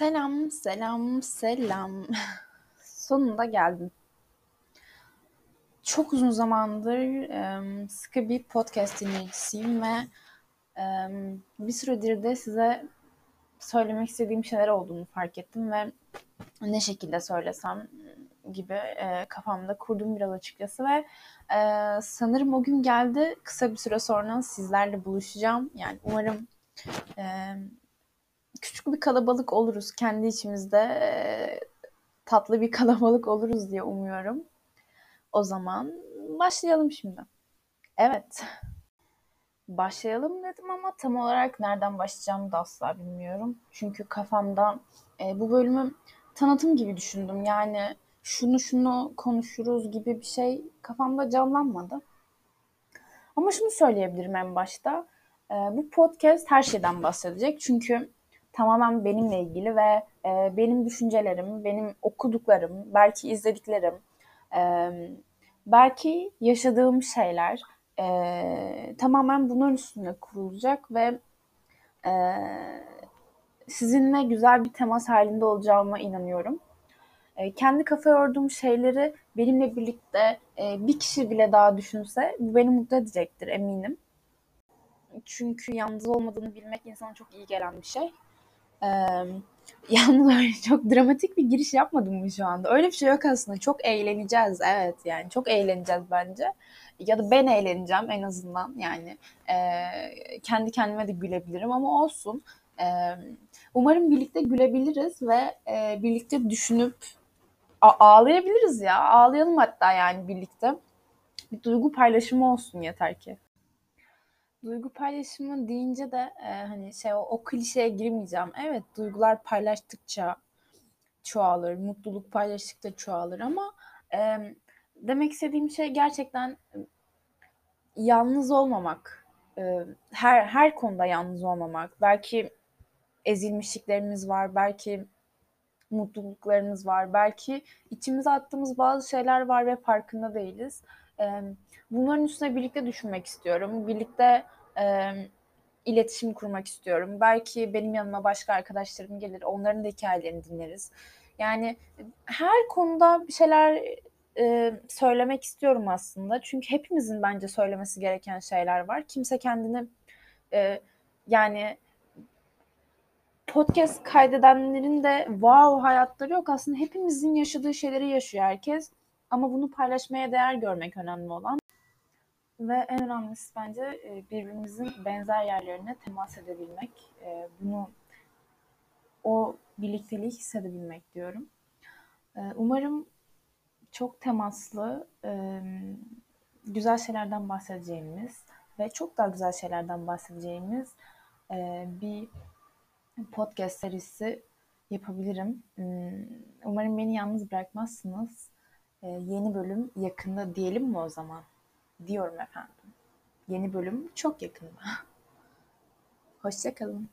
Selam, selam, selam. Sonunda geldim. Çok uzun zamandır e, sıkı bir podcast dinleyicisiyim ve e, bir süredir de size söylemek istediğim şeyler olduğunu fark ettim ve ne şekilde söylesem gibi e, kafamda kurdum biraz açıkçası ve e, sanırım o gün geldi. Kısa bir süre sonra sizlerle buluşacağım. Yani umarım e, küçük bir kalabalık oluruz kendi içimizde e, tatlı bir kalabalık oluruz diye umuyorum. O zaman başlayalım şimdi. Evet. Başlayalım dedim ama tam olarak nereden başlayacağımı da asla bilmiyorum. Çünkü kafamda e, bu bölümü tanıtım gibi düşündüm. Yani şunu şunu konuşuruz gibi bir şey kafamda canlanmadı. Ama şunu söyleyebilirim en başta. E, bu podcast her şeyden bahsedecek. Çünkü tamamen benimle ilgili ve e, benim düşüncelerim, benim okuduklarım, belki izlediklerim, e, belki yaşadığım şeyler e, tamamen bunun üstüne kurulacak ve e, sizinle güzel bir temas halinde olacağıma inanıyorum. E, kendi kafa yorduğum şeyleri benimle birlikte e, bir kişi bile daha düşünse bu beni mutlu edecektir eminim. Çünkü yalnız olmadığını bilmek insana çok iyi gelen bir şey. Ee, yalnız öyle çok dramatik bir giriş yapmadım mı şu anda? Öyle bir şey yok aslında. Çok eğleneceğiz. Evet yani çok eğleneceğiz bence. Ya da ben eğleneceğim en azından. Yani e, kendi kendime de gülebilirim ama olsun. E, umarım birlikte gülebiliriz ve e, birlikte düşünüp ağlayabiliriz ya. Ağlayalım hatta yani birlikte. Bir duygu paylaşımı olsun yeter ki. Duygu paylaşımı deyince de e, hani şey o, o klişeye girmeyeceğim. Evet duygular paylaştıkça çoğalır, mutluluk paylaştıkça çoğalır ama e, demek istediğim şey gerçekten yalnız olmamak. E, her her konuda yalnız olmamak. Belki ezilmişliklerimiz var, belki mutluluklarımız var, belki içimize attığımız bazı şeyler var ve farkında değiliz. E, bunların üstüne birlikte düşünmek istiyorum. Birlikte e, iletişim kurmak istiyorum. Belki benim yanıma başka arkadaşlarım gelir. Onların da hikayelerini dinleriz. Yani her konuda bir şeyler e, söylemek istiyorum aslında. Çünkü hepimizin bence söylemesi gereken şeyler var. Kimse kendini e, yani podcast kaydedenlerin de wow hayatları yok. Aslında hepimizin yaşadığı şeyleri yaşıyor herkes. Ama bunu paylaşmaya değer görmek önemli olan. Ve en önemlisi bence e, birbirimizin benzer yerlerine temas edebilmek. E, bunu o birlikteliği hissedebilmek diyorum. E, umarım çok temaslı, güzel şeylerden bahsedeceğimiz ve çok daha güzel şeylerden bahsedeceğimiz bir podcast serisi yapabilirim. Hmm, umarım beni yalnız bırakmazsınız. Yeni bölüm yakında diyelim mi o zaman? diyorum efendim. Yeni bölüm çok yakında. Hoşçakalın.